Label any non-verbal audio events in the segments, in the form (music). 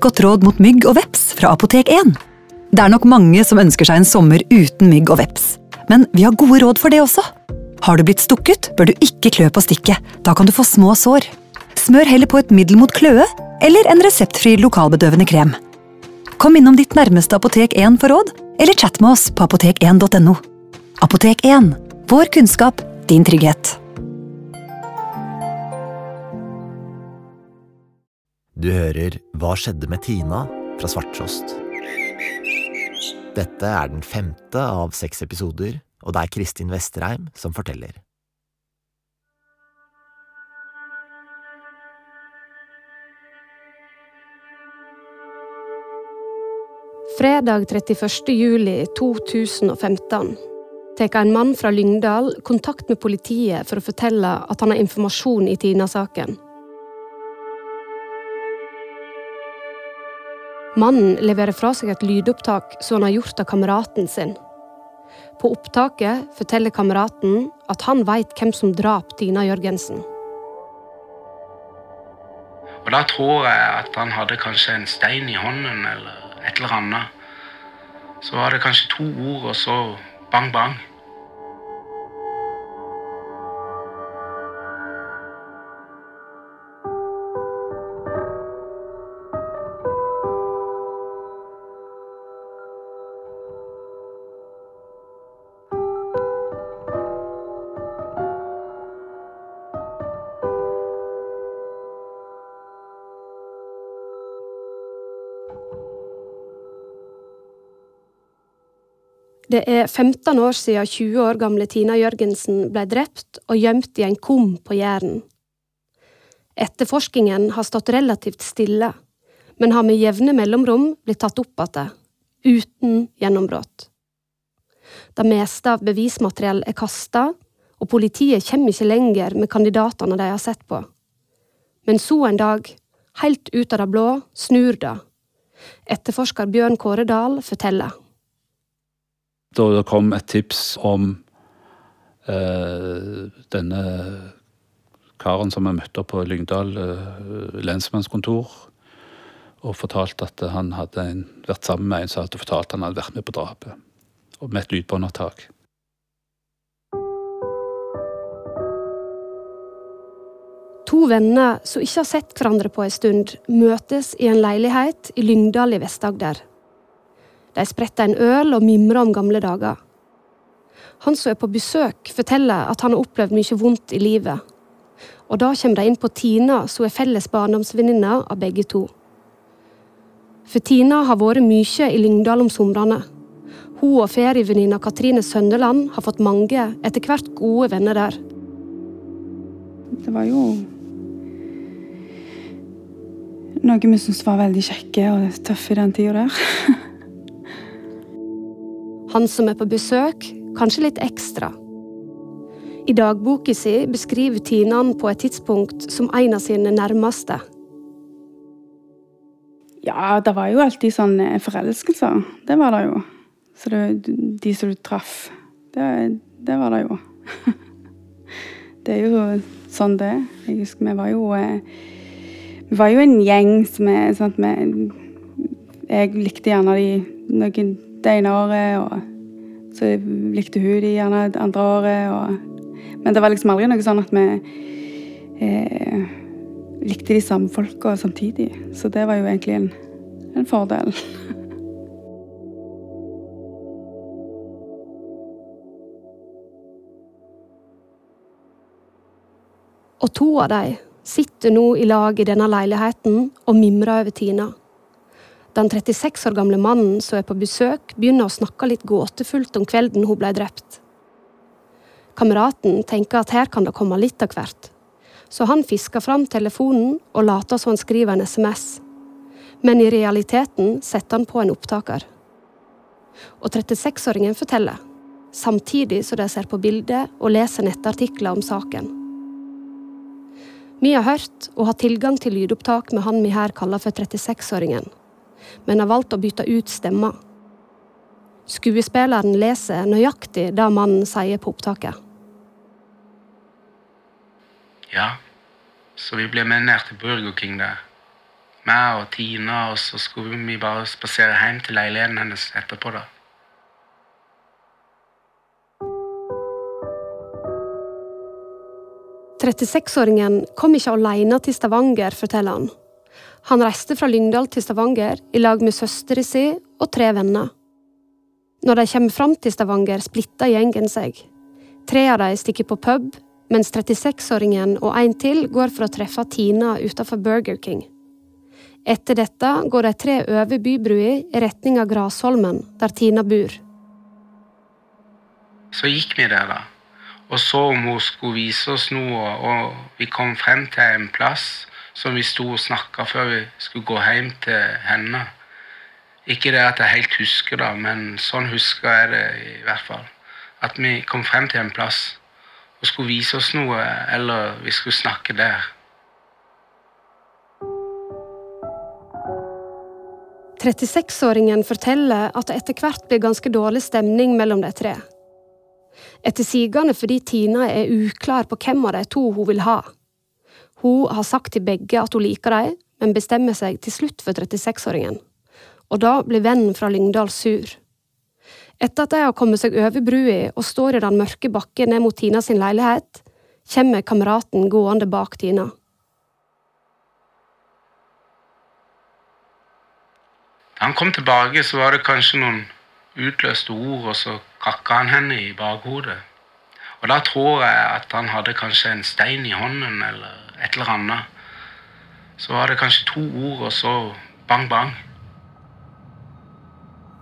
et godt råd mot mygg og veps fra Apotek 1. Det er nok mange som ønsker seg en sommer uten mygg og veps, men vi har gode råd for det også. Har du blitt stukket, bør du ikke klø på stikket. Da kan du få små sår. Smør heller på et middel mot kløe eller en reseptfri lokalbedøvende krem. Kom innom ditt nærmeste Apotek 1 for råd, eller chat med oss på apotek1.no. Apotek 1 vår kunnskap, din trygghet. Du hører Hva skjedde med Tina? fra Svarttrost. Dette er den femte av seks episoder, og det er Kristin Vesterheim som forteller. Fredag 31. juli 2015 tar en mann fra Lyngdal kontakt med politiet for å fortelle at han har informasjon i Tina-saken. Mannen leverer fra seg et lydopptak som han har gjort av kameraten sin. På opptaket forteller kameraten at han veit hvem som drap Tina Jørgensen. Og da tror jeg at han hadde kanskje en stein i hånden eller et eller annet. Så var det kanskje to ord, og så bang, bang. Det er 15 år siden 20 år gamle Tina Jørgensen ble drept og gjemt i en kum på Jæren. Etterforskningen har stått relativt stille, men har med jevne mellomrom blitt tatt opp igjen, uten gjennombrudd. Det meste av bevismateriell er kasta, og politiet kommer ikke lenger med kandidatene de har sett på. Men så en dag, helt ut av det blå, snur det. Etterforsker Bjørn Kåre Dahl forteller da det kom et tips om eh, denne karen som jeg møtte på Lyngdal eh, lensmannskontor, og fortalte at han hadde en, vært sammen med en som hadde fortalt at han hadde vært med på drapet. Og med et lydbåndopptak. To venner som ikke har sett hverandre på en stund, møtes i en leilighet i Lyngdal i Vest-Agder. De spretter en øl og mimrer om gamle dager. Han som er på besøk, forteller at han har opplevd mye vondt i livet. Og da kommer de inn på Tina, som er felles barndomsvenninne av begge to. For Tina har vært mye i Lyngdal om somrene. Hun og ferievenninna Katrine Søndeland har fått mange, etter hvert gode venner der. Det var jo noe vi syntes var veldig kjekke og tøffe i den tida der. (laughs) Han som er på besøk, kanskje litt ekstra. I dagboka si beskriver Tina han på et tidspunkt som en av sine nærmeste. Ja, det var jo alltid sånne forelskelser. Det var det jo. Så det, de som du traff, det, det var det jo. (laughs) Det er jo sånn det er. Vi var jo eh, Vi var jo en gjeng som er sånn at vi Jeg likte gjerne de noen det ene året, og så likte hun de gjerne det andre året. Og, men det var liksom aldri noe sånn at vi eh, likte de samme folka samtidig. Så det var jo egentlig en, en fordel. Og to av dem sitter nå i lag i denne leiligheten og mimrer over Tina. Den 36 år gamle mannen som er på besøk, begynner å snakke litt gåtefullt om kvelden hun ble drept. Kameraten tenker at her kan det komme litt av hvert, så han fisker fram telefonen og later som han skriver en SMS. Men i realiteten setter han på en opptaker. Og 36-åringen forteller, samtidig som de ser på bildet og leser nettartikler om saken. Vi har hørt og har tilgang til lydopptak med han vi her kaller for 36-åringen men har valgt å bytte ut stemma. Skuespilleren leser nøyaktig det mannen sier på opptaket. Ja, så vi ble med ned til Burger King der. meg og Tina, og så skulle vi bare spasere hjem til leiligheten hennes etterpå, da. «36-åringen kom ikke alene til Stavanger, forteller han. Han reiste fra Lyngdal til Stavanger i lag med søstera si og tre venner. Når de kommer fram til Stavanger, splitter gjengen seg. Tre av dem stikker på pub, mens 36-åringen og en til går for å treffe Tina utenfor Burger King. Etter dette går de tre over bybrua i retning av Grasholmen, der Tina bor. Så gikk vi der, da. Og så om hun skulle vise oss noe, og vi kom frem til en plass som vi sto og snakka før vi skulle gå hjem til henne. Ikke det at jeg helt husker det, men sånn husker jeg det i hvert fall. At vi kom frem til en plass og skulle vise oss noe, eller vi skulle snakke der. 36-åringen forteller at det etter hvert blir ganske dårlig stemning mellom de tre. Etter sigende fordi Tina er uklar på hvem av de to hun vil ha. Hun har sagt til begge at hun liker dem, men bestemmer seg til slutt for 36-åringen. Og da blir vennen fra Lyngdal sur. Etter at de har kommet seg over brua og står i den mørke bakken ned mot Tina sin leilighet, kommer kameraten gående bak Tina. Da han kom tilbake, så var det kanskje noen utløste ord, og så kakka han henne i bakhodet. Og da tror jeg at han hadde kanskje en stein i hånden eller et eller annet. Så var det kanskje to ord, og så bang, bang.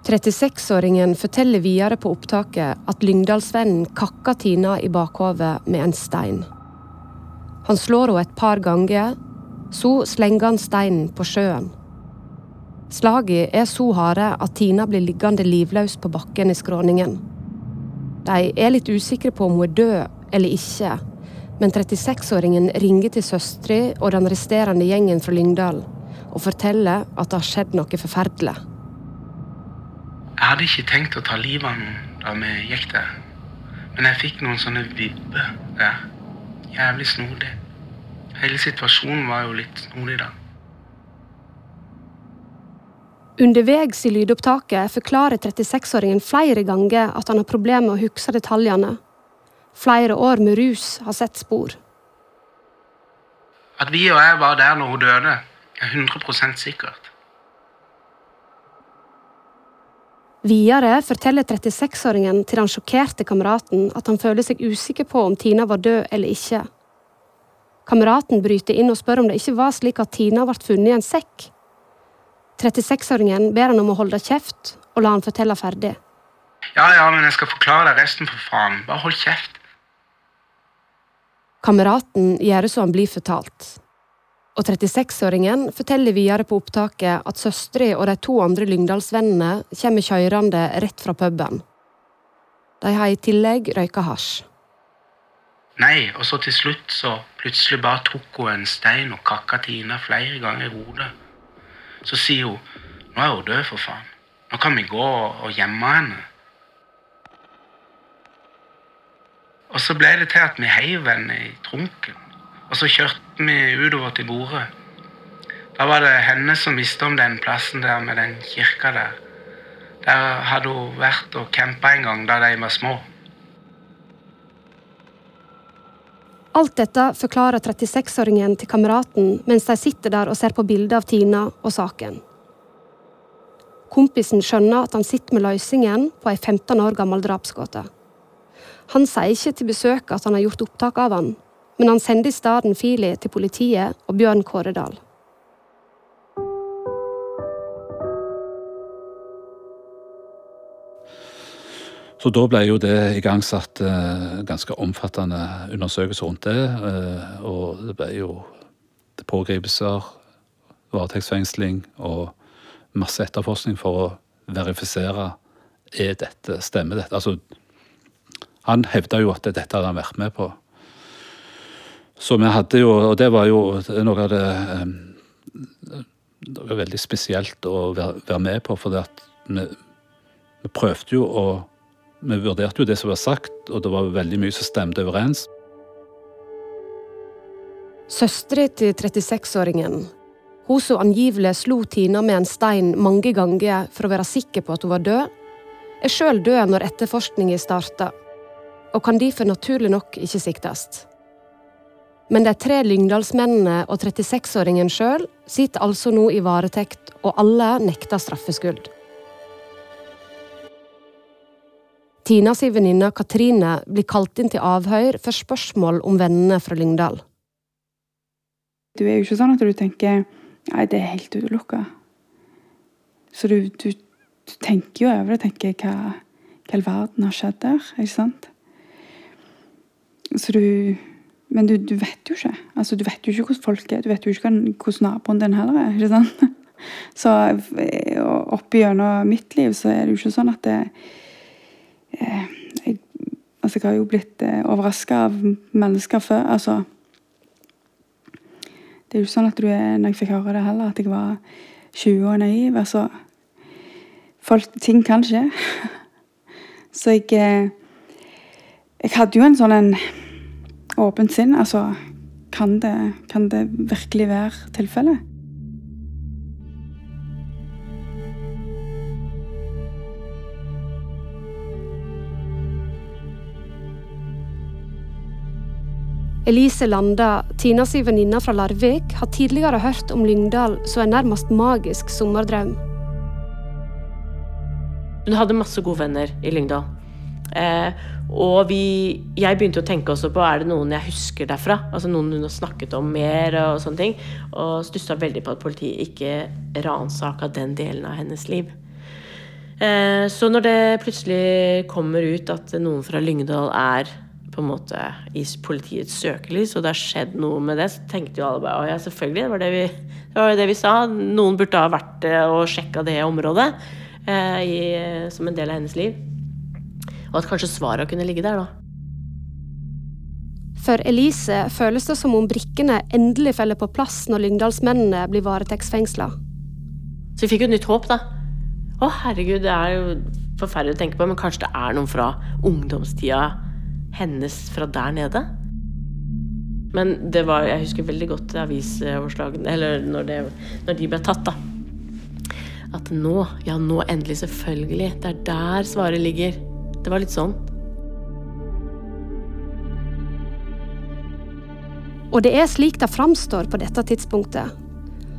36-åringen forteller videre på opptaket at Lyngdalsvennen kakka Tina i bakhovet med en stein. Han slår henne et par ganger, så slenger han steinen på sjøen. Slaget er så harde at Tina blir liggende livløs på bakken i skråningen. De er litt usikre på om hun er død eller ikke, men 36-åringen ringer til søstera og den resterende gjengen fra Lyngdal og forteller at det har skjedd noe forferdelig. Jeg hadde ikke tenkt å ta livet av noen da vi gikk der. Men jeg fikk noen sånne vibber der. Jævlig snodig. Hele situasjonen var jo litt snodig da. Underveis i lydopptaket forklarer 36-åringen flere ganger at han har problemer med å huske detaljene. Flere år med rus har sett spor. At vi og jeg var der når hun døde, er 100% sikkert. Videre forteller 36-åringen til den sjokkerte kameraten at han føler seg usikker på om Tina var død eller ikke. Kameraten bryter inn og spør om det ikke var slik at Tina ble funnet i en sekk. 36-åringen ber han om å holde kjeft og la han fortelle ferdig. Ja, ja, men jeg skal forklare deg resten, for faen. Bare hold kjeft. Kameraten gjør som han blir fortalt. Og 36-åringen forteller videre på opptaket at søstera og de to andre Lyngdalsvennene kommer kjørende rett fra puben. De har i tillegg røyka hasj. Nei, og så til slutt så plutselig bare tok hun en stein og kakka Tina flere ganger i hodet. Så sier hun nå er hun død, for faen. Nå kan vi gå og gjemme henne. Og så ble det til at vi heiv henne i trunken. Og så kjørte vi utover til Borø. Da var det henne som visste om den plassen der med den kirka der. Der hadde hun vært og campa en gang da de var små. Alt dette forklarer 36-åringen til kameraten mens de sitter der og ser på bildet av Tina og saken. Kompisen skjønner at han sitter med løsningen på ei 15 år gammel drapsgåte. Han sier ikke til besøket at han har gjort opptak av han, men han sender i stedet Fili til politiet og Bjørn Kåredal. Så da ble jo det igangsatt eh, ganske omfattende undersøkelser rundt det. Eh, og det ble jo pågripelser, varetektsfengsling og masse etterforskning for å verifisere er dette, stemmer dette. Altså, han hevda jo at dette hadde han vært med på. Så vi hadde jo, og det var jo noe av det Det var veldig spesielt å være, med på, for vi, vi prøvde jo å Vi vurderte jo det som var sagt, og det var veldig mye som stemte overens. Søstera til 36-åringen Hun som angivelig slo Tina med en stein mange ganger for å være sikker på at hun var død, er sjøl død når etterforskningen starta, og kan derfor naturlig nok ikke siktes. Men de tre Lyngdalsmennene og 36-åringen sjøl sitter altså nå i varetekt, og alle nekter straffskyld. Tina si venninne Katrine blir kalt inn til avhør for spørsmål om vennene fra Lyngdal. Du er jo ikke sånn at du tenker Nei, det er helt utelukka. Så du, du, du, tenker jo over det. tenker hva, hva all verden har skjedd der, ikke sant? Så du Men du, du, vet jo ikke. Altså, du vet jo ikke hvordan folk er. Du vet jo ikke hvordan naboen din heller er. ikke sant? (laughs) Så oppi gjennom mitt liv så er det jo ikke sånn at det eh, jeg, Altså, jeg har jo blitt eh, overraska av mennesker før. altså det er jo ikke sånn at du er, når jeg fikk høre det heller, at jeg var 20 og naiv. Altså folk, Ting kan skje. (laughs) Så jeg eh, Jeg hadde jo en sånn en åpent sinn. Altså, kan det, kan det virkelig være tilfellet? Elise Landa, Tina si venninne fra Larvik, har tidligere hørt om Lyngdal som en nærmest magisk sommerdrøm. Hun hadde masse gode venner i Lyngdal. Eh, og vi, jeg begynte å tenke også på er det noen jeg husker derfra. Altså Noen hun har snakket om mer og sånne ting. Og stussa veldig på at politiet ikke ransaka den delen av hennes liv. Eh, så når det plutselig kommer ut at noen fra Lyngdal er på en måte i politiets søkelys, og det har skjedd noe med det, så tenkte jo alle bare å ja, selvfølgelig, det var det vi, det var det vi sa. Noen burde ha vært og sjekka det området eh, i, som en del av hennes liv. Og at kanskje svarene kunne ligge der, da. For Elise føles det som om brikkene endelig faller på plass når Lyngdalsmennene blir varetektsfengsla. Så vi fikk jo nytt håp, da. Å herregud, det er jo forferdelig å tenke på, men kanskje det er noen fra ungdomstida hennes fra der nede. Men det var, jeg husker veldig godt avisoverslagene, eller når, det, når, de ble tatt, da. At nå, ja nå endelig, selvfølgelig. Det er der svaret ligger. Det var litt sånn. Og det er slik det framstår på dette tidspunktet.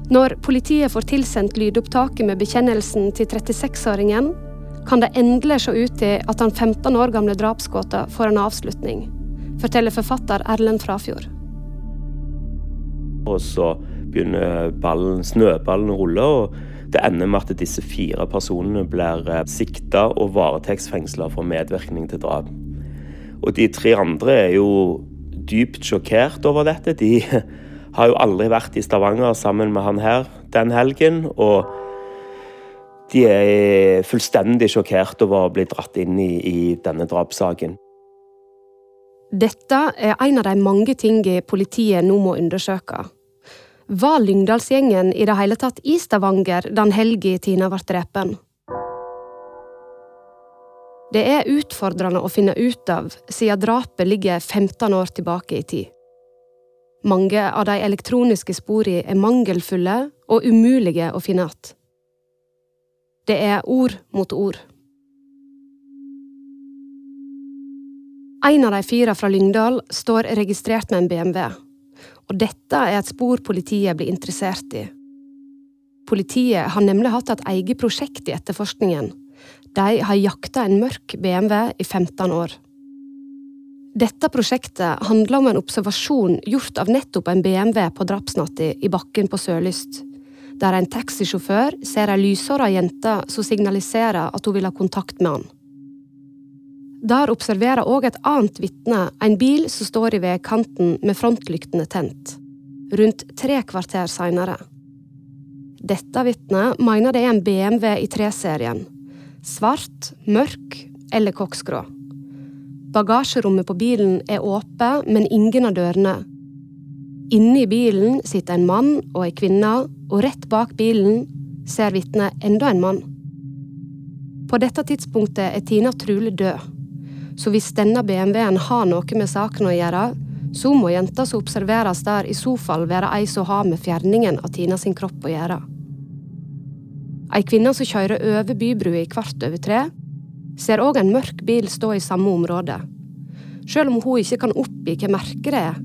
Når politiet får tilsendt lydopptaket med bekjennelsen til 36-åringen, kan det endelig se ut til at den 15 år gamle drapsgåten får en avslutning, forteller forfatter Erlend Frafjord. Og så begynner ballen, snøballen å rulle, og det ender med at disse fire personene blir eh, sikta og varetektsfengsla for medvirkning til drap. Og de tre andre er jo dypt sjokkert over dette. De (laughs) har jo aldri vært i Stavanger sammen med han her den helgen. og de er fullstendig sjokkert over å bli dratt inn i, i denne drapssaken. Dette er en av de mange tingene politiet nå må undersøke. Var Lyngdalsgjengen i det hele tatt i Stavanger den helga Tina ble drept? Det er utfordrende å finne ut av, siden drapet ligger 15 år tilbake i tid. Mange av de elektroniske sporene er mangelfulle og umulige å finne igjen. Det er ord mot ord. En av de fire fra Lyngdal står registrert med en BMW, og dette er et spor politiet blir interessert i. Politiet har nemlig hatt et eget prosjekt i etterforskningen. De har jakta en mørk BMW i 15 år. Dette prosjektet handler om en observasjon gjort av nettopp en BMW på drapsnatta i bakken på Sørlyst der en taxisjåfør ser ei lyshåra jente som signaliserer at hun vil ha kontakt med han. Der observerer òg et annet vitne en bil som står i veikanten med frontlyktene tent, rundt tre kvarter seinere. Dette vitnet mener det er en BMW i 3-serien. Svart, mørk eller koksgrå. Bagasjerommet på bilen er åpent, men ingen av dørene. Inne i bilen sitter en mann og ei kvinne og rett bak bilen ser vitnet enda en mann. På dette tidspunktet er Tina trolig død, så hvis denne BMW-en har noe med saken å gjøre, så må jenta som observeres der, i så fall være ei som har med fjerningen av Tina sin kropp å gjøre. Ei kvinne som kjører over bybrua i kvart over tre, ser òg en mørk bil stå i samme område. Selv om hun ikke kan oppgi hva merket det er,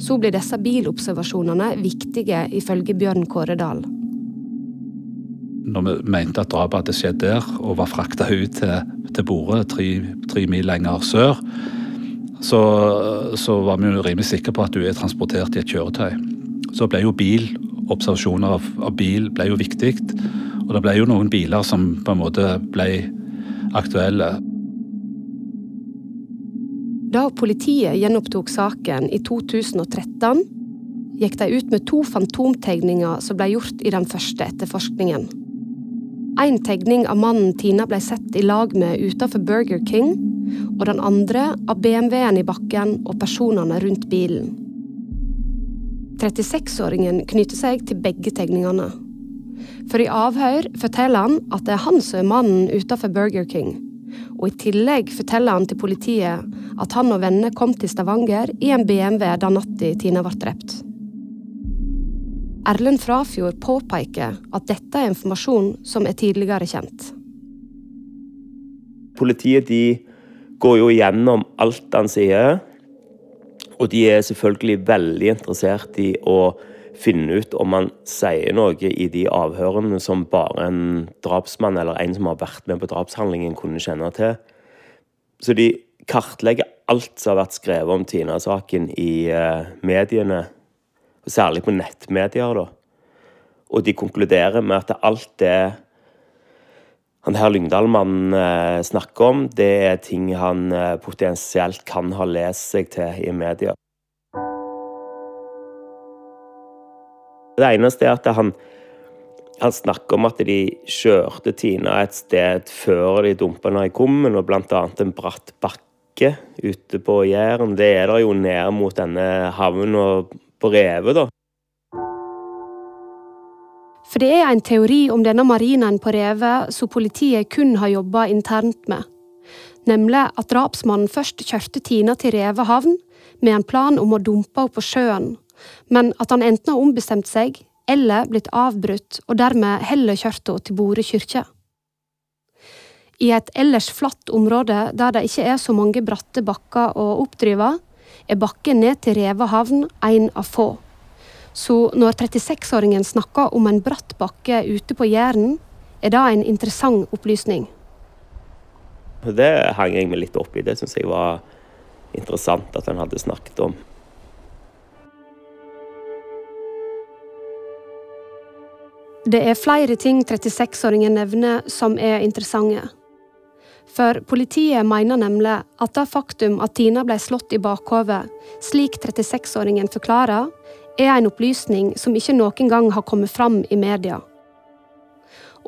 så blir disse bilobservasjonene viktige, ifølge Bjørn Kåredal. Når vi mente at drapet hadde skjedd der, og var frakta ut til, til Bordet, tre, tre, mil lenger sør, så, så var vi jo rimelig sikre på at du er transportert i et kjøretøy. Så ble jo bil, observasjoner av, av bil ble jo viktig. Og det ble jo noen biler som på en måte ble aktuelle. Da politiet gjenopptok saken i 2013, gikk de ut med to fantomtegninger som ble gjort i den første etterforskningen. En tegning av mannen Tina ble sett i lag med utenfor Burger King, og den andre av BMW-en i bakken og personene rundt bilen. 36-åringen knytter seg til begge tegningene. For i avhør forteller han at det er han som er mannen utenfor Burger King og i tillegg forteller han til politiet at han og venner kom til Stavanger i en BMW da natta Tina ble drept. Erlend Frafjord påpeker at dette er informasjon som er tidligere kjent. Politiet de går jo gjennom alt han sier, og de er selvfølgelig veldig interessert i å finne ut om han sier noe i de avhørene som bare en drapsmann eller en som har vært med på drapshandlingen, kunne kjenne til. Så de kartlegger alt som har vært skrevet om Tina-saken i uh, mediene, og særlig på nettmedier. da. Og de konkluderer med at alt det han her Lyngdal-mannen eh, snakker om, det er ting han eh, potensielt kan ha lest seg til i media. Det eneste er at han, han snakker om at de kjørte Tina et sted før de dumpa henne i kummen, og bl.a. en bratt bakke ute på Jæren. Det er der jo ned mot denne havna på Revet, da. For det er en teori om denne marinaen på Revet som politiet kun har jobba internt med. Nemlig at drapsmannen først kjørte Tina til Reve havn med en plan om å dumpe henne på sjøen, men at han enten har ombestemt seg eller blitt avbrutt og dermed heller kjørt henne til Bore kirke. I et ellers flatt område der det ikke er så mange bratte bakker å oppdrive, er bakken ned til Reva havn en av få. Så når 36-åringen snakker om en bratt bakke ute på Jæren, er det en interessant opplysning. Det hang jeg meg litt opp i. Det syns jeg var interessant at han hadde snakket om. Det er flere ting 36-åringen nevner som er interessante. For politiet mener nemlig at det faktum at Tina ble slått i bakhodet, slik 36-åringen forklarer, er en opplysning som ikke noen gang har kommet fram i media.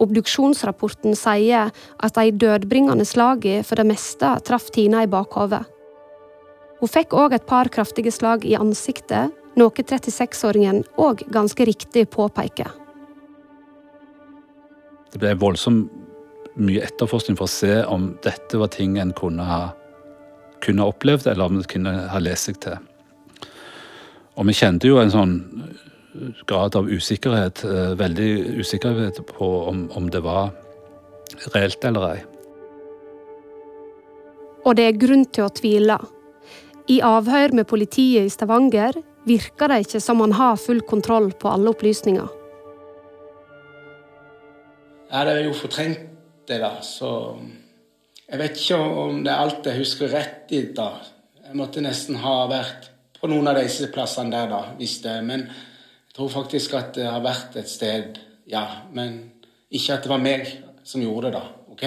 Obduksjonsrapporten sier at de dødbringende slagene for det meste traff Tina i bakhodet. Hun fikk òg et par kraftige slag i ansiktet, noe 36-åringen òg ganske riktig påpeker. Det ble voldsomt mye etterforskning for å se om dette var ting en kunne ha kunne opplevd, eller om det kunne ha lest seg til. Og vi kjente jo en sånn grad av usikkerhet, eh, veldig usikkerhet på om, om det var reelt eller ei. Og det er grunn til å tvile. I avhør med politiet i Stavanger virker det ikke som man har full kontroll på alle opplysninger. Jeg hadde jo fortrengt det, da, så Jeg vet ikke om det er alt jeg husker rett i da. Jeg måtte nesten ha vært på noen av disse plassene der, da, hvis det Men jeg tror faktisk at det har vært et sted, ja. Men ikke at det var meg som gjorde det, da. OK?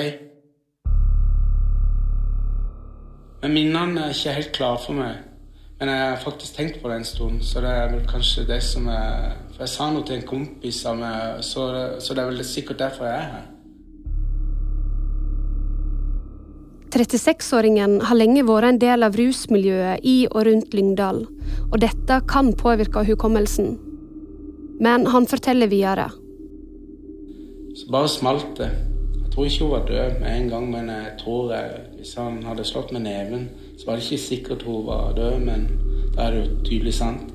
Men minnene er ikke helt klare for meg. Men jeg har faktisk tenkt på det en stund, så det er vel kanskje det som er For jeg sa noe til en kompis av meg, så, så det er vel sikkert derfor jeg er her. 36-åringen har lenge vært en del av rusmiljøet i og rundt Lyngdal, og dette kan påvirke hukommelsen. Men han forteller videre. Så bare smalt det. Jeg tror ikke hun var død med en gang, men jeg tror jeg, hvis han hadde slått med neven, så var det ikke sikkert hun var død, men da er det jo tydelig sant.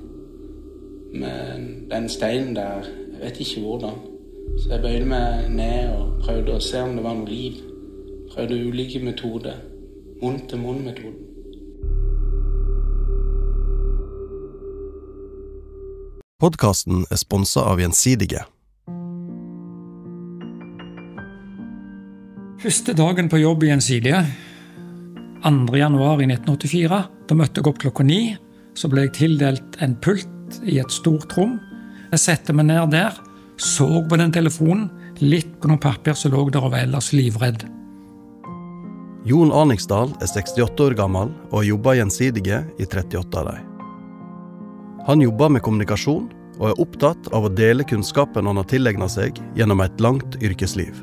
Men den steinen der, jeg vet ikke hvordan. Så jeg bøyde meg ned og prøvde å se om det var noe liv. Prøvde ulike metoder. Munn-til-munn-metoden. Podkasten er sponsa av Gjensidige. Første dagen på jobb i Gjensidige, 2. januar i 1984, da møtte jeg opp klokka ni. Så ble jeg tildelt en pult i et stort rom. Jeg satte meg ned der, så på den telefonen, litt på noen papir som lå der og var ellers livredd. Jon Arningsdal er 68 år gammel og har jobba Gjensidige i 38 av dem. Han jobber med kommunikasjon og er opptatt av å dele kunnskapen han har tilegna seg gjennom et langt yrkesliv.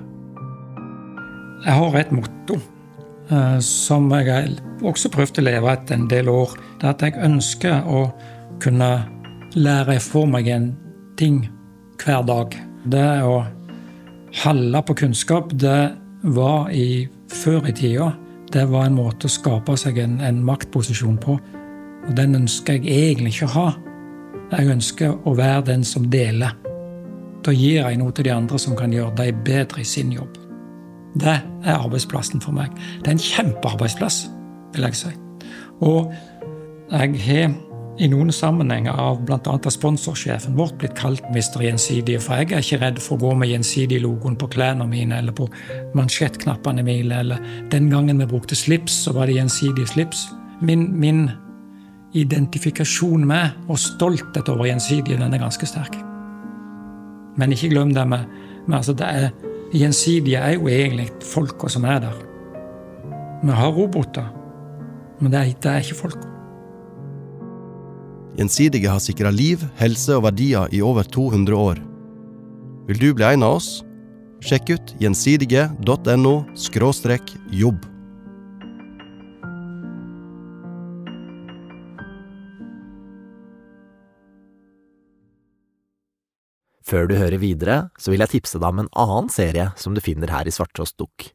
Jeg har et motto eh, som jeg har også prøvd å leve etter en del år. Det er at jeg ønsker å kunne lære for meg en ting hver dag. Det å holde på kunnskap, det var i før i tida det var en måte å skape seg en, en maktposisjon på. Og den ønsker jeg egentlig ikke å ha. Jeg ønsker å være den som deler. Da gir jeg noe til de andre som kan gjøre dem bedre i sin jobb. Det er arbeidsplassen for meg. Det er en kjempearbeidsplass, vil jeg si. Og jeg har i noen sammenhenger av bl.a. sponsorsjefen vårt blitt kalt Mr. Gjensidige, for jeg er ikke redd for å gå med Gjensidig-logoen på klærne mine eller på mansjettknappene mine. eller Den gangen vi brukte slips, så var det Gjensidige slips. Min, min identifikasjon med og stolthet over Gjensidige, den er ganske sterk. Men ikke glem det med, med altså det er, Gjensidige er jo egentlig folka som er der. Vi har roboter, men det er, det er ikke folka. Gjensidige har sikra liv, helse og verdier i over 200 år. Vil du bli en av oss? Sjekk ut gjensidige.no jobb. Før du hører videre, så vil jeg tipse deg om en annen serie som du finner her i Svarttrost Dukk.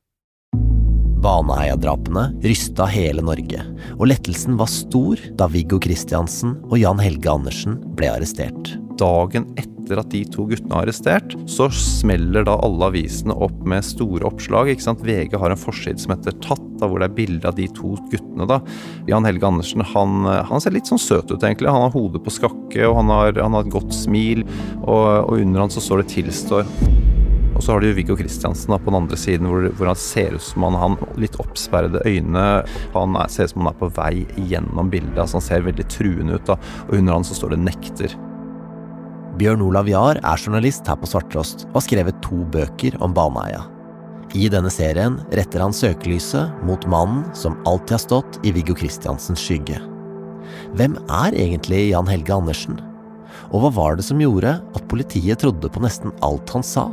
Baneheia-drapene rysta hele Norge, og lettelsen var stor da Viggo Kristiansen og Jan Helge Andersen ble arrestert. Dagen etter at de to guttene er arrestert, så smeller da alle avisene opp med store oppslag. ikke sant? VG har en forside som heter Tatt, da, hvor det er bilde av de to guttene. da. Jan Helge Andersen han, han, ser litt sånn søt ut, egentlig. Han har hodet på skakke, og han har, han har et godt smil, og, og under han så står det 'tilstår'. Og så har du Viggo Kristiansen på den andre siden, hvor, hvor, han ser ut som han har litt oppsperrede øyne. Han er, ser ut som han er på vei gjennom bildet. altså Han ser veldig truende ut. da, Og under han så står det 'nekter'. Bjørn Olav Jahr er journalist her på Svarttrost og har skrevet to bøker om Baneheia. I denne serien retter han søkelyset mot mannen som alltid har stått i Viggo Kristiansens skygge. Hvem er egentlig Jan Helge Andersen? Og hva var det som gjorde at politiet trodde på nesten alt han sa?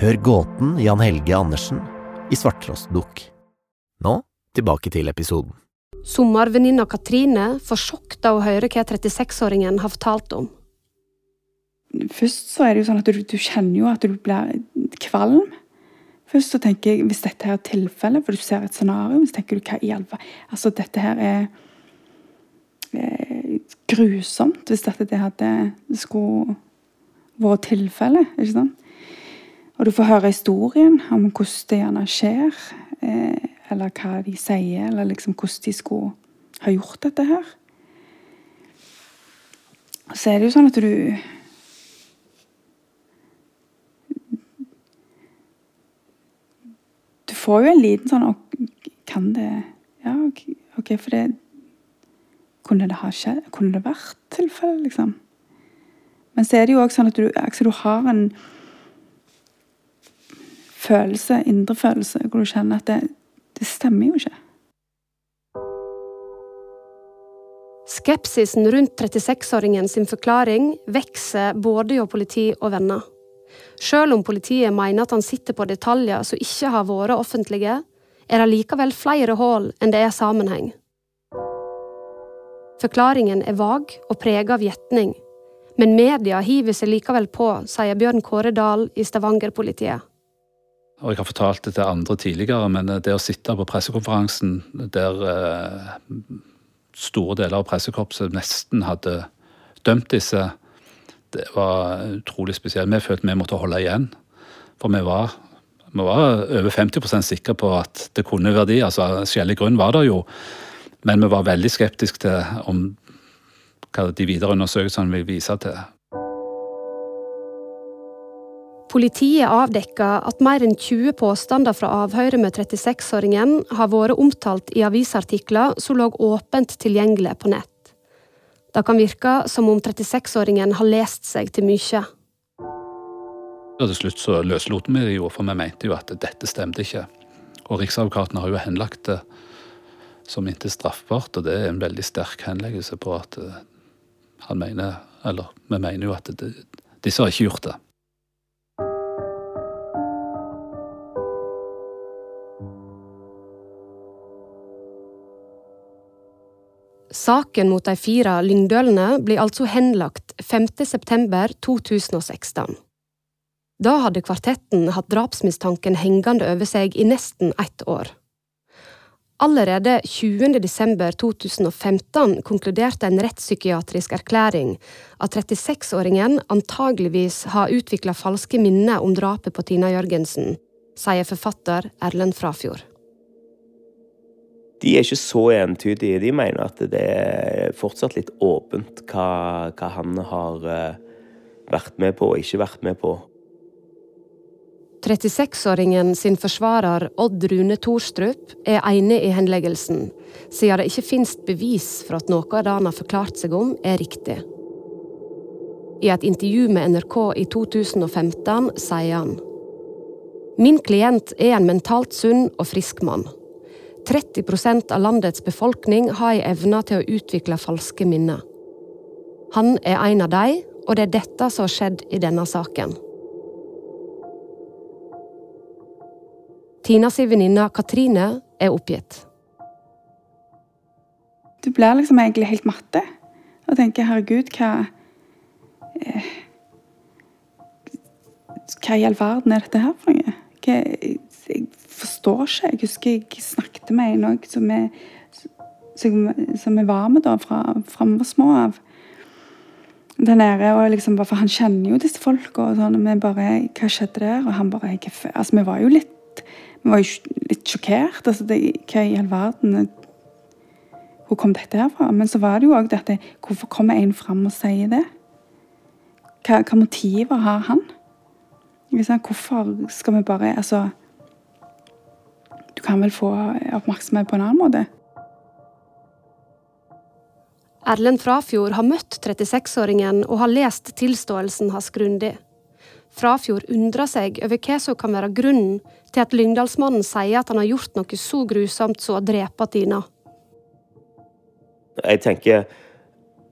Hør gåten Jan Helge Andersen i Svarttrostdukk. Nå tilbake til episoden. Sommervenninna Katrine får sjokk da hun hører hva 36-åringen har fortalt om. Først så er det jo sånn at du, du kjenner jo at du blir kvalm. Først så tenker jeg, hvis dette her er tilfellet, for du ser et scenario, så tenker du hva i all Altså, dette her er, er grusomt hvis dette det hadde skulle vært tilfellet. ikke sant? Og du får høre historien om hvordan det gjerne skjer, eh, eller hva de sier, eller liksom hvordan de skulle ha gjort dette her. Og så er det jo sånn at du Du får jo en liten sånn Kan det Ja, OK, for det Kunne det ha skjedd? Kunne det vært tilfellet, liksom? Men så er det jo òg sånn at du, altså, du har en følelse, indre følelse, hvor du kjenner at det, det stemmer jo ikke. Skepsisen rundt 36-åringen sin forklaring vokser både hos politi og venner. Selv om politiet mener at han sitter på detaljer som ikke har vært offentlige, er det likevel flere hull enn det er sammenheng. Forklaringen er vag og preget av gjetning, men media hiver seg likevel på, sier Bjørn Kåre Dahl i Stavanger-politiet. Og jeg har fortalt det til andre tidligere, men det å sitte på pressekonferansen der eh, store deler av pressekorpset nesten hadde dømt disse, det var utrolig spesielt. Vi følte vi måtte holde igjen. For vi var, vi var over 50% sikre på at det kunne verdi. altså Skjellig grunn var det jo, men vi var veldig skeptiske til om hva de videre undersøkelsene vil vise til. Politiet avdekka at mer enn 20 påstander fra avhøret med 36-åringen har vært omtalt i avisartikler som lå åpent tilgjengelig på nett. Det kan virke som om 36-åringen har lest seg til mye. Og til slutt så løslot vi det jo, for vi mente jo at dette stemte ikke. Og Riksadvokaten har jo henlagt det som inntil straffbart, og det er en veldig sterk henleggelse på at eh, han mener Eller vi mener jo at det, disse har ikke gjort det. Saken mot de fire lyngdølene blir altså henlagt 5.9.2016. Da hadde kvartetten hatt drapsmistanken hengende over seg i nesten ett år. Allerede 20.12.2015 konkluderte en rettspsykiatrisk erklæring at 36-åringen antageligvis har utvikla falske minner om drapet på Tina Jørgensen, sier forfatter Erlend Frafjord de er ikke så entydige. De mener at det er fortsatt litt åpent hva, hva han har eh, vært med på og ikke vært med på. 36-åringen sin forsvarer Odd Rune Thorstrup er enig i henleggelsen, siden det ikke finnes bevis for at noe av det han har forklart seg om, er riktig. I et intervju med NRK i 2015 sier han Min klient er en mentalt sunn og frisk mann. 30% av landets befolkning har ei evne til å utvikle falske minner. Han er en av dem, og det er dette som har skjedd i denne saken. Tina si venninne Katrine er oppgitt. Du blir liksom egentlig helt matte og tenker 'herregud, hva eh, Hva i all verden er dette her for noe? Forstår ikke. Jeg husker jeg snakket med en òg som, jeg var med da fra, fra vi var små av. Der nede, og liksom, For han kjenner jo disse folka. Og sånn, og vi bare Hva skjedde der? Og han bare jeg, altså, Vi var jo litt vi var jo litt sjokkert. Altså, det, hva i all verden Hvor kom dette her fra? Men så var det jo òg dette Hvorfor kommer en fram og sier det? Hva, hva motiver har han? Hvorfor skal vi bare Altså du kan vel få oppmerksomhet på en annen måte. Erlend Frafjord har møtt 36-åringen og har lest tilståelsen hans grundig. Frafjord undrer seg over hva som kan være grunnen til at Lyngdalsmannen sier at han har gjort noe så grusomt som å drepe Tina. Jeg tenker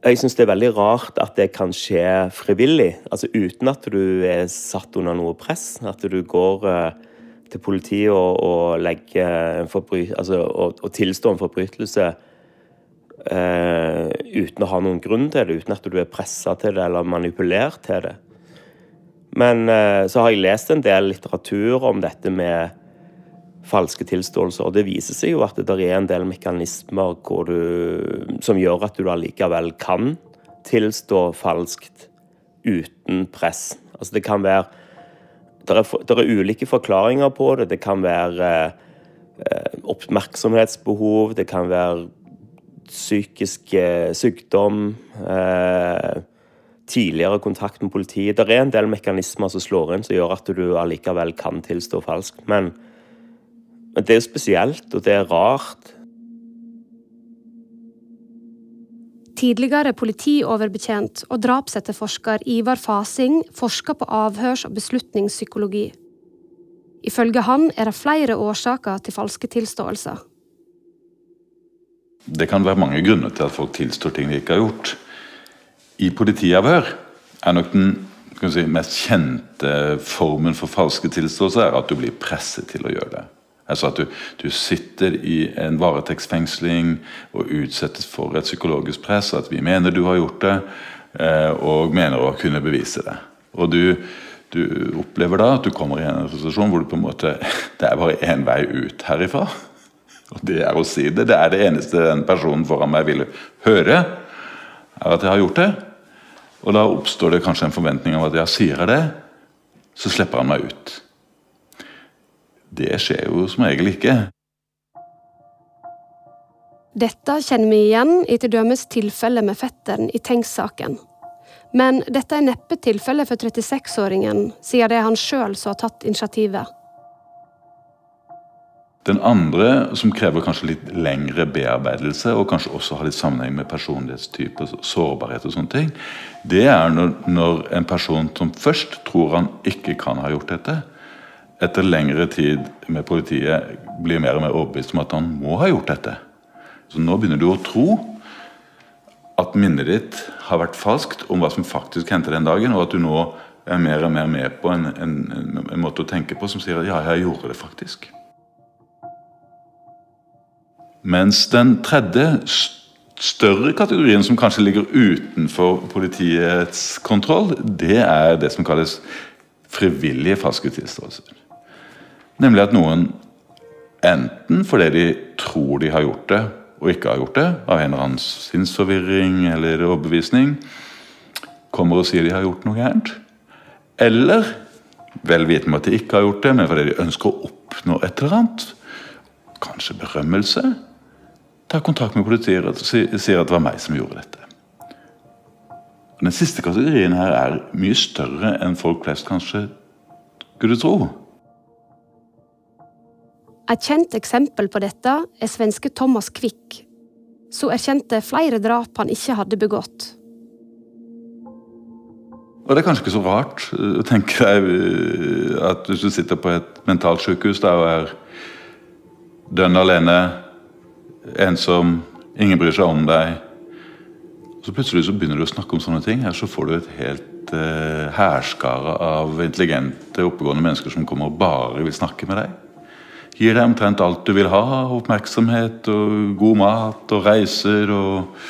jeg syns det er veldig rart at det kan skje frivillig, altså uten at du er satt under noe press. At du går uh, til politiet og, og legge altså, og, og tilstå en forbrytelse eh, uten å ha noen grunn til det, uten at du er pressa til det eller manipulert til det. Men eh, så har jeg lest en del litteratur om dette med falske tilståelser, og det viser seg jo at det er en del mekanismer du, som gjør at du allikevel kan tilstå falskt uten press. Altså det kan være det er, er, ulike forklaringer på det. Det kan være eh, oppmerksomhetsbehov, det kan være psykisk eh, sykdom, eh, tidligere kontakt med politiet. Det er en del mekanismer som slår inn, som gjør at du allikevel kan tilstå falskt. Men, men det er spesielt, og det er rart. Tidligere politioverbetjent og drapsetterforsker Ivar Fasing forsker på avhørs- og beslutningspsykologi. Ifølge han er det flere årsaker til falske tilståelser. Det kan være mange grunner til at folk tilstår ting de ikke har gjort. I politiavhør er nok den si, mest kjente formen for falske tilståelser at du blir presset til å gjøre det. Altså at du, du, sitter i en varetektsfengsling og utsettes for et psykologisk press. At vi mener du har gjort det, eh, og mener å kunne bevise det. Og du, du opplever da at du kommer i en situasjon hvor du på en måte (laughs) Det er bare én vei ut herifra. Og det er å si det. Det er det eneste den personen foran meg ville høre, er at jeg har gjort det. Og da oppstår det kanskje en forventning om at jeg sier det, så slipper han meg ut. Det skjer jo som regel ikke. Dette kjenner vi igjen i til dømes tilfellet med fetteren i Tengs-saken. Men dette er neppe tilfellet for 36-åringen, siden det er han sjøl som har tatt initiativet. Den andre, som krever kanskje litt lengre bearbeidelse, og kanskje også har litt sammenheng med personlighetstype, sårbarhet og sånne ting, det er når, når, en person som først tror han ikke kan ha gjort dette, etter lengre tid med politiet blir mer og mer overbevist om at han må ha gjort dette. Så nå begynner du å tro at minnet ditt har vært falskt om hva som faktisk hendte den dagen, og at du nå er mer og mer med på en, en, en måte å tenke på som sier at ja, jeg gjorde det faktisk. Mens den tredje, større kategorien som kanskje ligger utenfor politiets kontroll, det er det som kalles frivillige falske tilståelser. Nemlig at noen enten fordi de tror de har gjort det, og ikke har gjort det, av en eller annen sinnsforvirring eller overbevisning, kommer og sier de har gjort noe gærent. Eller vel vitende om at de ikke har gjort det, men fordi de ønsker å oppnå et eller annet, kanskje berømmelse, tar kontakt med politiet og sier at det var meg som gjorde dette. Den siste kategorien her er mye større enn folk flest kanskje skulle tro. Et kjent eksempel på dette er svenske Thomas Quick, som erkjente flere drap han ikke hadde begått. Og Det er kanskje ikke så rart å tenke deg eh, at hvis du sitter på et mentalsykehus der og er dønn alene, ensom, ingen bryr seg om deg Så plutselig så begynner du å snakke om sånne ting. Her så får du et helt eh, hærskare av intelligente, oppegående mennesker som kommer og bare vil snakke med deg. Gir deg omtrent alt du vil ha. Oppmerksomhet og god mat og reiser. Og,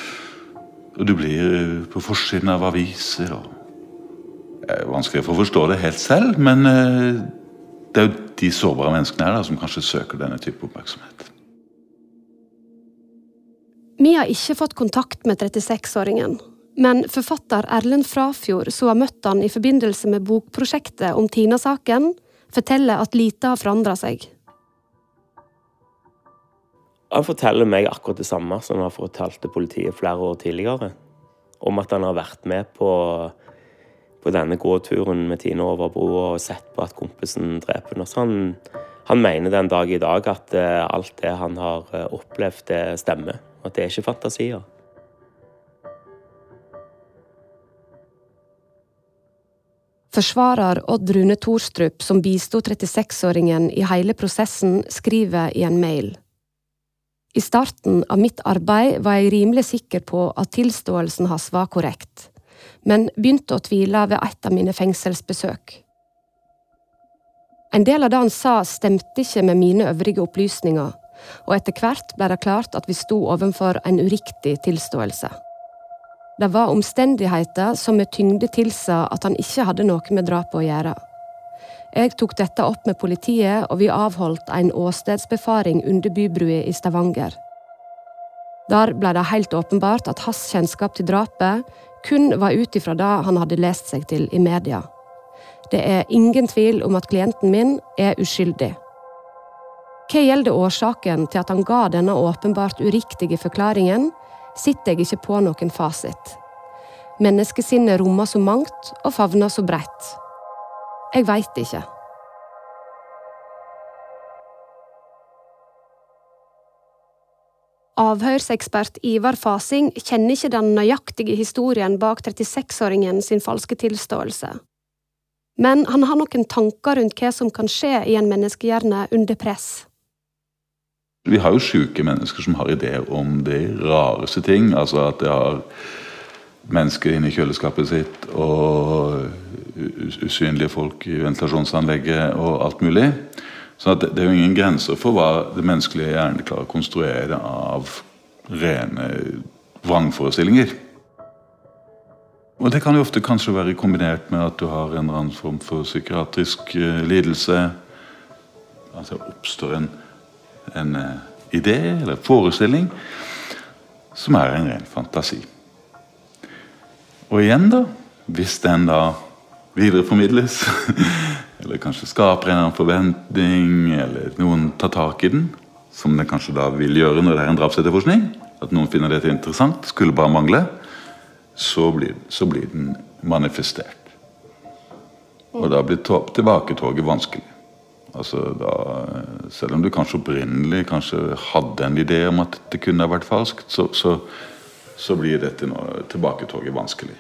og du blir på forsiden av aviser. Og, det er vanskelig å forstå det helt selv, men eh, det er jo de sårbare menneskene her da, som kanskje søker denne type oppmerksomhet. Vi har ikke fått kontakt med 36-åringen. Men forfatter Erlend Frafjord, som har møtt han i forbindelse med bokprosjektet om Tina-saken, forteller at lite har forandra seg. Han forteller meg akkurat det samme som han har fortalt til politiet flere år tidligere. Om at han har vært med på, på denne gåturen med Tine over broa og sett på at kompisen dreper henne. Han, han, mener den dag i dag at uh, alt det han har uh, opplevd, det stemmer. At det er ikke fantasier. Forsvarer Odd Rune Thorstrup, som bisto 36-åringen i hele prosessen, skriver i en mail. I starten av mitt arbeid var jeg rimelig sikker på at tilståelsen hans var korrekt, men begynte å tvile ved et av mine fengselsbesøk. En del av det han sa, stemte ikke med mine øvrige opplysninger, og etter hvert ble det klart at vi sto overfor en uriktig tilståelse. Det var omstendigheter som med tyngde tilsa at han ikke hadde noe med drapet å gjøre. Jeg tok dette opp med politiet, og vi avholdt en åstedsbefaring under bybrua i Stavanger. Der ble det helt åpenbart at hans kjennskap til drapet kun var ut ifra det han hadde lest seg til i media. Det er ingen tvil om at klienten min er uskyldig. Hva gjelder årsaken til at han ga denne åpenbart uriktige forklaringen, sitter jeg ikke på noen fasit. Menneskesinnet rommer så mangt og favner så bredt. Jeg veit ikke. Avhørsekspert Ivar Fasing kjenner ikke den nøyaktige historien bak 36-åringen sin falske tilståelse. Men han har noen tanker rundt hva som kan skje i en menneskehjerne under press. Vi har jo sjuke mennesker som har ideer om de rareste ting. Altså at de har mennesker inne i kjøleskapet sitt og usynlige folk i ventilasjonsanlegget og alt mulig. Så det, det, er jo ingen grenser for hva det menneskelige hjernen klarer å konstruere av rene vrangforestillinger. Og det kan jo ofte kanskje være kombinert med at du har en eller annen form for psykiatrisk lidelse. lidelse. Altså oppstår en, en uh, idé eller forestilling som er en ren fantasi. Og igjen, da, hvis den da videreformidles, (laughs) eller kanskje skaper en annen forventning, eller noen tar tak i den, som den kanskje da vil gjøre når det er en drapsetterforskning, at noen finner dette interessant, skulle bare mangle, så blir, så blir den manifestert. Og da blir tilbaketoget vanskelig. Altså da, selv om du kanskje opprinnelig kanskje hadde en idé om at det kunne ha vært falskt, så, så, så blir dette tilbaketoget vanskelig.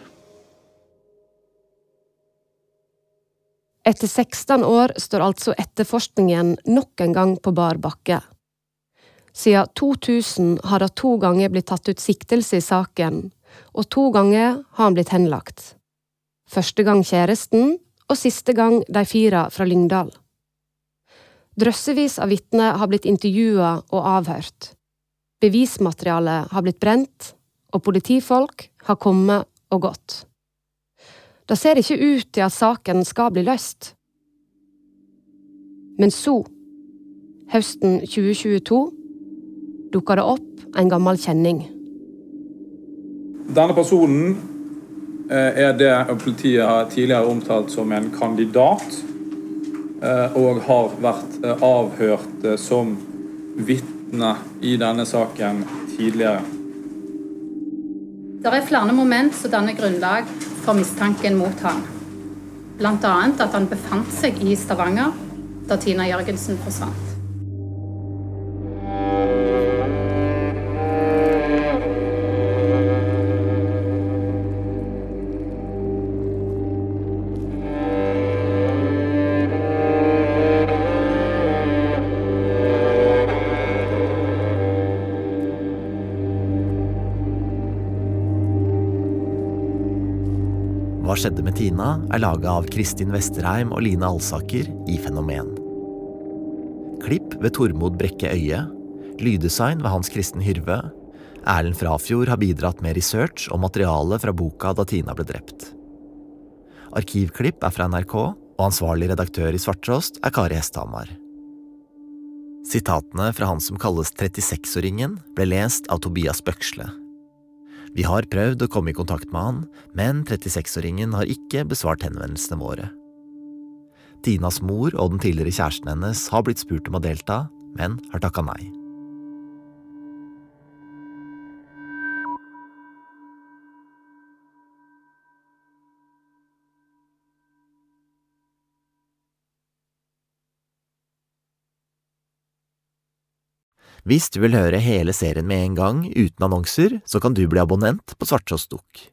Etter 16 år står altså etterforskningen nok en gang på bar bakke. Siden 2000 har det to ganger blitt tatt ut siktelse i saken, og to ganger har han blitt henlagt. Første gang kjæresten, og siste gang de fire fra Lyngdal. Drøssevis av vitner har blitt intervjua og avhørt. Bevismaterialet har blitt brent, og politifolk har kommet og gått. Det ser ikke ut til at saken skal bli løst. Men så, høsten 2022, dukka det opp en gammel kjenning. Denne personen eh, er det politiet har tidligere omtalt som en kandidat, eh, og har vært eh, avhørt som vitne i denne saken tidligere. Det er flere moment som danner grunnlag for mistanken mot han. Bl.a. at han befant seg i Stavanger da Tina Jørgensen forsvant. Hva skjedde med Tina? er laga av Kristin Vesterheim og Line Alsaker i Fenomen. Klipp ved Tormod Brekke Øie. Lyddesign ved Hans Kristen Hyrve. Erlend Frafjord har bidratt med research og materiale fra boka Da Tina ble drept. Arkivklipp er fra NRK, og ansvarlig redaktør i Svarttrost er Kari Hesthamar. Sitatene fra han som kalles 36-åringen, ble lest av Tobias Bøksle. Vi har prøvd å komme i kontakt med han, men 36-åringen har ikke besvart henvendelsene våre. Tinas mor og den tidligere kjæresten hennes har blitt spurt om å delta, men har takka nei. Hvis du vil høre hele serien med en gang, uten annonser, så kan du bli abonnent på Svarttrost Dukk.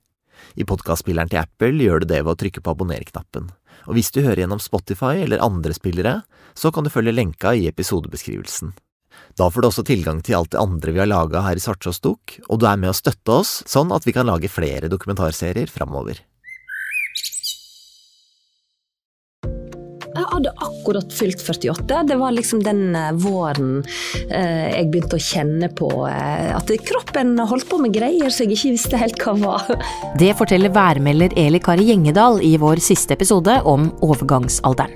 I podkastspilleren til Apple gjør du det ved å trykke på abonner-knappen. Og hvis du hører gjennom Spotify eller andre spillere, så kan du følge lenka i episodebeskrivelsen. Da får du også tilgang til alt det andre vi har laga her i Svarttrost Dukk, og du er med å støtte oss, sånn at vi kan lage flere dokumentarserier framover. Jeg hadde akkurat fylt 48. Det var liksom den eh, våren eh, jeg begynte å kjenne på eh, at kroppen holdt på med greier som jeg ikke visste helt hva var. (laughs) Det forteller værmelder Eli Kari Gjengedal i vår siste episode om overgangsalderen.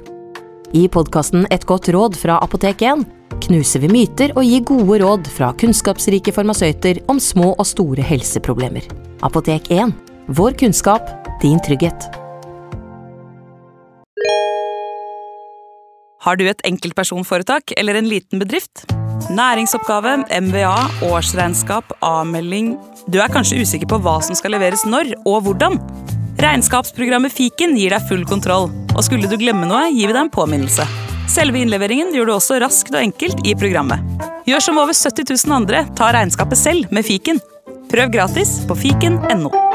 I podkasten Et godt råd fra Apotek 1 knuser vi myter og gir gode råd fra kunnskapsrike farmasøyter om små og store helseproblemer. Apotek 1 vår kunnskap, din trygghet. Har du et enkeltpersonforetak eller en liten bedrift? Næringsoppgave, MVA, årsregnskap, avmelding Du er kanskje usikker på hva som skal leveres når og hvordan? Regnskapsprogrammet Fiken gir deg full kontroll, og skulle du glemme noe, gir vi deg en påminnelse. Selve innleveringen gjør du også raskt og enkelt i programmet. Gjør som over 70 000 andre, ta regnskapet selv med Fiken. Prøv gratis på fiken.no.